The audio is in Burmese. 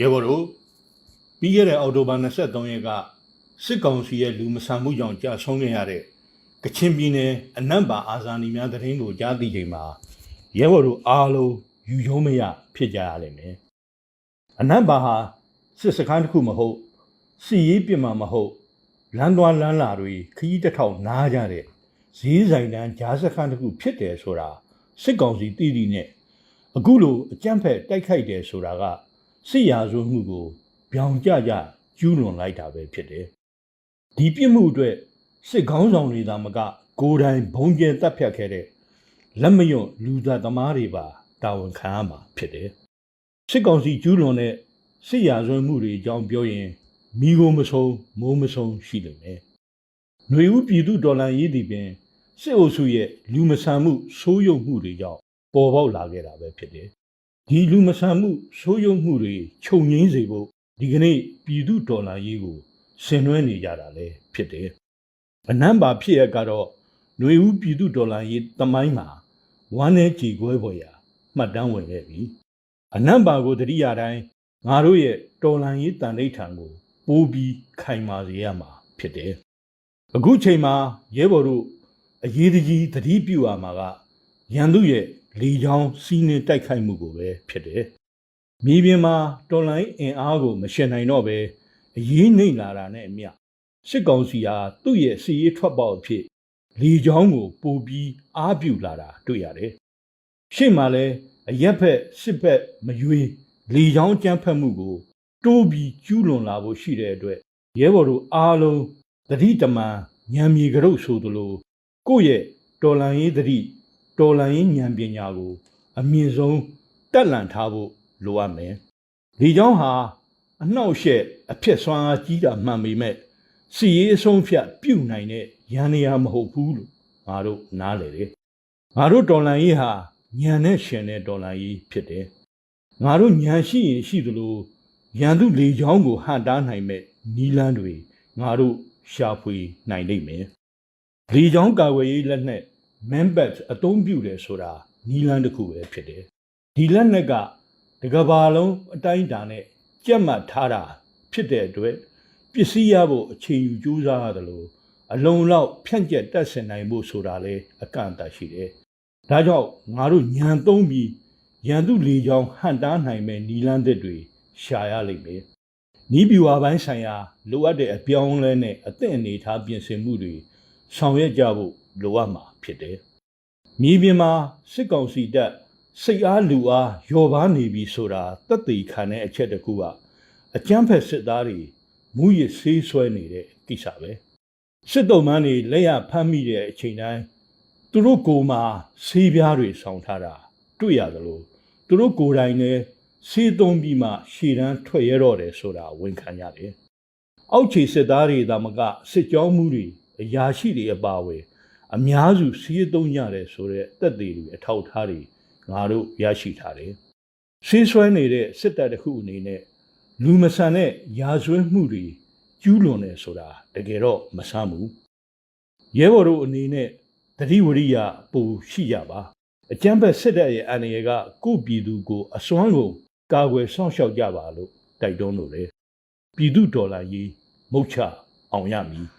ရေဘော်တို့ပြီးခဲ့တဲ့အောက်တိုဘာ23ရက်ကစစ်ကောင်စီရဲ့လူမဆန်မှုကြောင့်ကြာဆုံးခဲ့ရတဲ့ကချင်ပြည်နယ်အနံ့ပါအာဇာနည်များသတင်းကိုကြားသိချိန်မှာရဲဘော်တို့အားလုံးယူရုံးမရဖြစ်ကြရလိမ့်မယ်အနံ့ပါဟာစစ်စခန်းတစ်ခုမဟုတ်စီရေးပြစ်မှာမဟုတ်လမ်းသွားလမ်းလာတွေခကြီးတစ်ထောင်နားကြတဲ့ဈေးဆိုင်တန်းဂျားစခန်းတစ်ခုဖြစ်တယ်ဆိုတာစစ်ကောင်စီတည်တည်နဲ့အခုလိုအကြမ်းဖက်တိုက်ခိုက်တယ်ဆိုတာက စစ်ရာဇဝမှုကိုပြောင်ကြကြကျူးလွန်လိုက်တာပဲဖြစ်တယ်။ဒီပြစ်မှုအတွက်စစ်ကောင်းဆောင်တွေသာမက ကိုယ်တိုင်ဘုံကျဲတပ်ဖြတ်ခဲ့တဲ့လက်မယွန့်လူသားသမားတွေပါတာဝန်ခံရမှာဖြစ်တယ်။စစ်ကောင်စီကျူးလွန်တဲ့စစ်ရာဇဝမှုတွေအကြောင်းပြောရင်မိကိုမဆုံးမိုးမဆုံးရှိလိမ့်မယ်။ຫນွေဦးပြည်သူဒေါ်လာရေးသည်ပင်စစ်အုပ်စုရဲ့လူမဆန်မှုဆိုးရုပ်မှုတွေကြောင့်ပေါ်ပေါက်လာခဲ့တာပဲဖြစ်တယ်။ ဒီလူမဆန်မှုဆိုးရုံမှုတွေခြုံငိမ့်စေဖို့ဒီကနေ့ပြည်သူဒေါ်လာရေးကိုဆင်နွှဲနေကြတာလည်းဖြစ်တယ်။အနံပါဖြစ်ရကတော့ຫນွေဦးပြည်သူဒေါ်လာရေးတမိုင်းမှာဝမ်းနဲ့ကြေကွဲပေါ်ရာမှတ်တမ်းဝင်ခဲ့ပြီ။အနံပါကိုတတိယတိုင်းငါတို့ရဲ့တော်လန်ရေးတန်ဋိဌာန်ကိုပိုးပြီးခိုင်မာစေရမှာဖြစ်တယ်။အခုချိန်မှာရဲဘော်တို့အရေးတကြီးသတိပြုရမှာကရန်သူရဲ့လေချောင်းစီးနှင်းတိုက်ခိုက်မှုကိုပဲဖြစ်တယ်။မြေပြင်မှာတော်လိုင်းအင်အားကိုမရှင်နိုင်တော့ပဲအရေးနှိမ့်လာတာနဲ့အမျှစစ်ကောင်စီဟာသူ့ရဲ့စီရေးထွက်ပေါက်အဖြစ်လေချောင်းကိုပိုပြီးအားပြုလာတာတွေ့ရတယ်။ရှေ့မှာလည်းအရက်ဖက်စစ်ဖက်မရွေးလေချောင်းကြမ်းဖက်မှုကို တိုးပြီးကျူးလွန်လာဖို့ရှိတဲ့အတွက်ရဲဘော်တို့အားလုံးသတိတမန်ညံမြေကြုပ်ဆိုသလိုကိုယ့်ရဲ့တော်လန်ရေးသတိ တော်လန်ရေးဉာဏ်ပညာကို အမြင့်ဆုံးတက်လန့်ထားဖို့လိုအပ်မယ်။ဒီကြောင့်ဟာအနှောက်အယှက်အဖြစ်ဆွမ်းအားကြီးတာမှန်ပေမဲ့စီရေးအဆုံးဖြတ်ပြုတ်နိုင်တဲ့ရန်နေရာမဟုတ်ဘူးလို့ငါတို့နားလေတယ်။ငါတို့တော်လန်ရေးဟာညံနဲ့ရှင်တဲ့တော်လန်ရေးဖြစ်တယ်။ငါတို့ညံရှိရင်ရှိသလိုရန်သူလေချောင်းကိုဟန်တားနိုင်မဲ့နီလန်းတွေငါတို့ရှာဖွေနိုင်လိမ့်မယ်။လေချောင်းကာဝေးရေးလက်နဲ့ membat အသုံးပြုတယ်ဆိုတာနီလန်းတစ်ခုပဲဖြစ်တယ်။ဒီလက်နက်ကတကဘာလုံးအတိုင်းအတာနဲ့ကြက်မှတ်ထားတာဖြစ်တဲ့အတွက်ပစ္စည်းရဖို့အချိန်ယူကြိုးစားရတယ်လို့အလုံးလောက်ဖြန့်ကျက်တက်ဆင်နိုင်ဖို့ဆိုတာလေအကန့်အသတ်ရှိတယ်။ဒါကြောင့်ငါတို့ညံသုံးပြီးရန်သူလေကြောင်းဟန်တားနိုင်မဲ့နီလန်းသစ်တွေရှာရလိမ့်မယ်။နီးပြူဝါပိုင်းဆိုင်ရာလိုအပ်တဲ့အပြောင်းအလဲနဲ့အသင့်အနေထားပြင်ဆင်မှုတွေဆောင်ရွက်ကြဖို့ လိုအပ်မှာဖြစ်တယ်။မြေပြင်မှာစစ်ကောင်စီတပ်စိတ်အားလူအားယော်ပါနေပြီဆိုတာတက်သေးခံတဲ့အချက်တစ်ခုကအကြမ်းဖက်စစ်သားတွေမူရစ်ဆေးဆွဲနေတဲ့ကိစ္စပဲစစ်တုံးမန်းတွေလက်ရဖမ်းမိတဲ့အချိန်တိုင်းသူတို့ကိုယ်မှာဆေးပြားတွေဆောင်းထားတာတွေ့ရသလိုသူတို့ကိုယ်တိုင်လည်းဆေးသုံးပြီးမှရှည်တန်းထွက်ရတော့တယ်ဆိုတာဝန်ခံရတယ်အောက်ခြေစစ်သားတွေဒါမကစစ်ကြောမှုတွေအရာရှိတွေအပါအဝင် အများစုစီးသုံးရတယ်ဆိုတဲ့တက်သေးတွေအထောက်ထားတွေငါတို့ရရှိထားတယ်။ဆေးဆွဲနေတဲ့စစ်တပ်တစ်ခုအနေနဲ့လူမဆန်တဲ့ရာဇဝတ်မှုတွေကျူးလွန်တယ်ဆိုတာတကယ်တော့မဆမ်းဘူး။ရဲဘော်တို့အနေနဲ့တတိဝရိယပူရှိကြပါ။အကျမ်းဖက်စစ်တပ်ရဲ့အန္တရာယ်ကကိုယ့်ပြည်သူကိုအစွမ်းကုန်ကာကွယ်ဆောင်ရှောက်ကြပါလို့တိုက်တွန်းလို့လေ။ပြည်သူဒေါ်လာရေးမုတ်ချအောင်ရမည်။